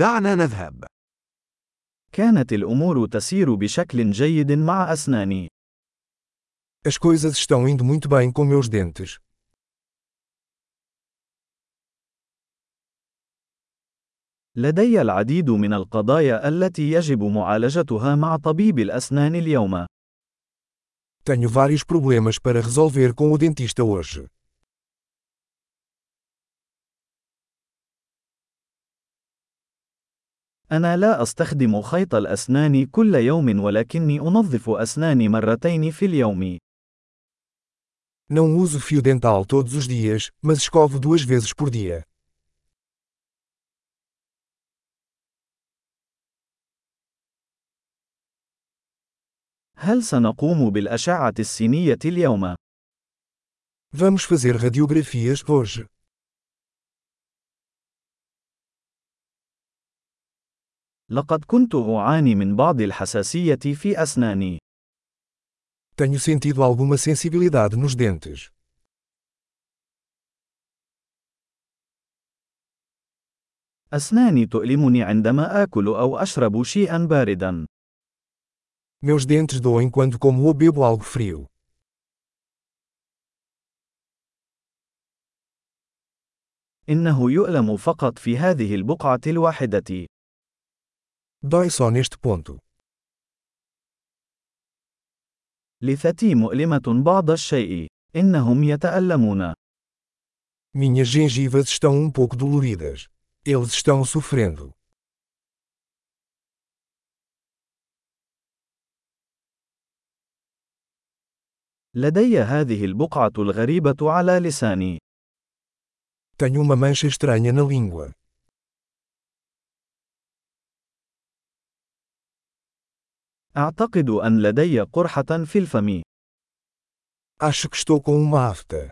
دعنا نذهب. كانت الأمور تسير بشكل جيد مع أسناني. As coisas estão indo muito bem com meus dentes. لدي العديد من القضايا التي يجب معالجتها مع طبيب الأسنان اليوم. Tenho vários problemas para resolver com o dentista hoje. أنا لا أستخدم خيط الأسنان كل يوم ولكني أنظف أسناني مرتين في اليوم. Não uso fio dental todos os dias, mas escovo duas vezes por dia. هل سنقوم بالأشعة السينية اليوم؟ Vamos fazer radiografias hoje. لقد كنت أعاني من بعض الحساسية في أسناني. Tenho sentido alguma sensibilidade nos dentes. أسناني تؤلمني عندما آكل أو أشرب شيئا باردا. Meus dentes doem quando como ou bebo algo frio. إنه يؤلم فقط في هذه البقعة الواحدة. Dói só neste ponto. لثتي مؤلمة بعض الشيء. إنهم يتألمون. Minhas gengivas estão um pouco doloridas. Eles estão sofrendo. لدي هذه البقعة الغريبة على لساني. Tenho uma mancha estranha na língua. أعتقد أن لدي قرحة في الفم. Acho que estou com uma afta.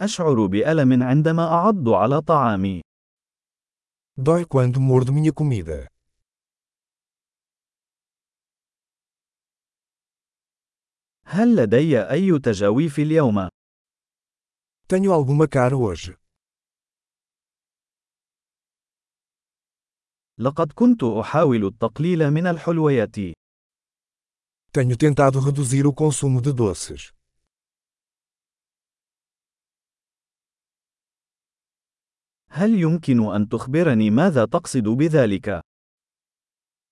أشعر بألم عندما أعض على طعامي. Dói quando mordo minha comida. هل لدي أي تجاويف اليوم؟ Tenho alguma cara hoje. لقد كنت أحاول التقليل من الحلويات. Tenho tentado reduzir o consumo de doces. هل يمكن أن تخبرني ماذا تقصد بذلك؟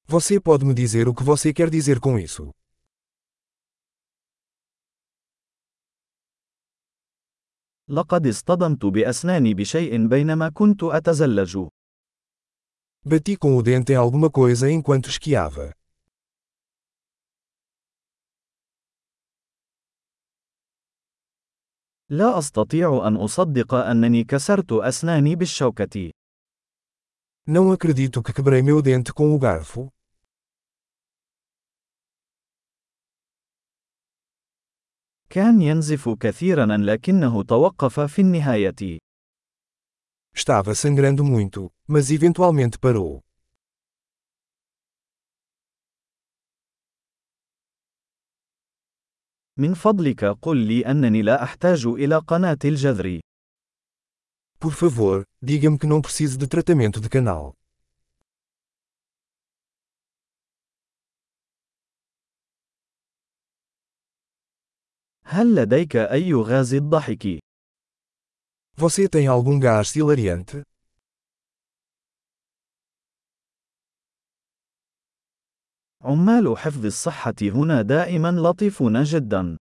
Você pode me dizer o que você quer dizer com isso? لقد اصطدمت بأسناني بشيء بينما كنت أتزلج. Bati com o dente em alguma coisa enquanto esquiava. لا أستطيع أن أصدق أنني كسرت أسناني بالشوكة. Não acredito que quebrei meu dente com o garfo. كان ينزف كثيرا لكنه توقف في النهاية. Estava sangrando muito, mas eventualmente parou. من فضلك قل لي أنني لا أحتاج إلى قناة الجذر. Por favor, diga-me que não preciso de tratamento de canal. هل لديك أي غاز الضحك؟ Você tem algum gás hilariante? عمال حفظ الصحة هنا دائما لطيفون جدا.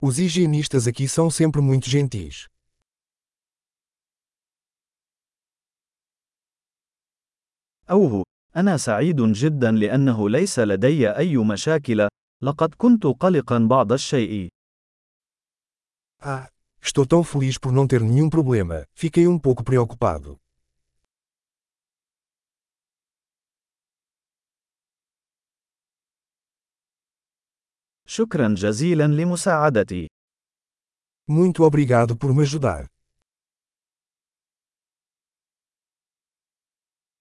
Os higienistas aqui são sempre muito gentis. أوه، أنا سعيد جدا لأنه ليس لدي أي مشاكل، لقد كنت قلقا بعض الشيء. Ah, estou tão feliz por não ter nenhum problema, fiquei um pouco preocupado. شكرا جزيلا لمساعدتي. Muito obrigado por me ajudar.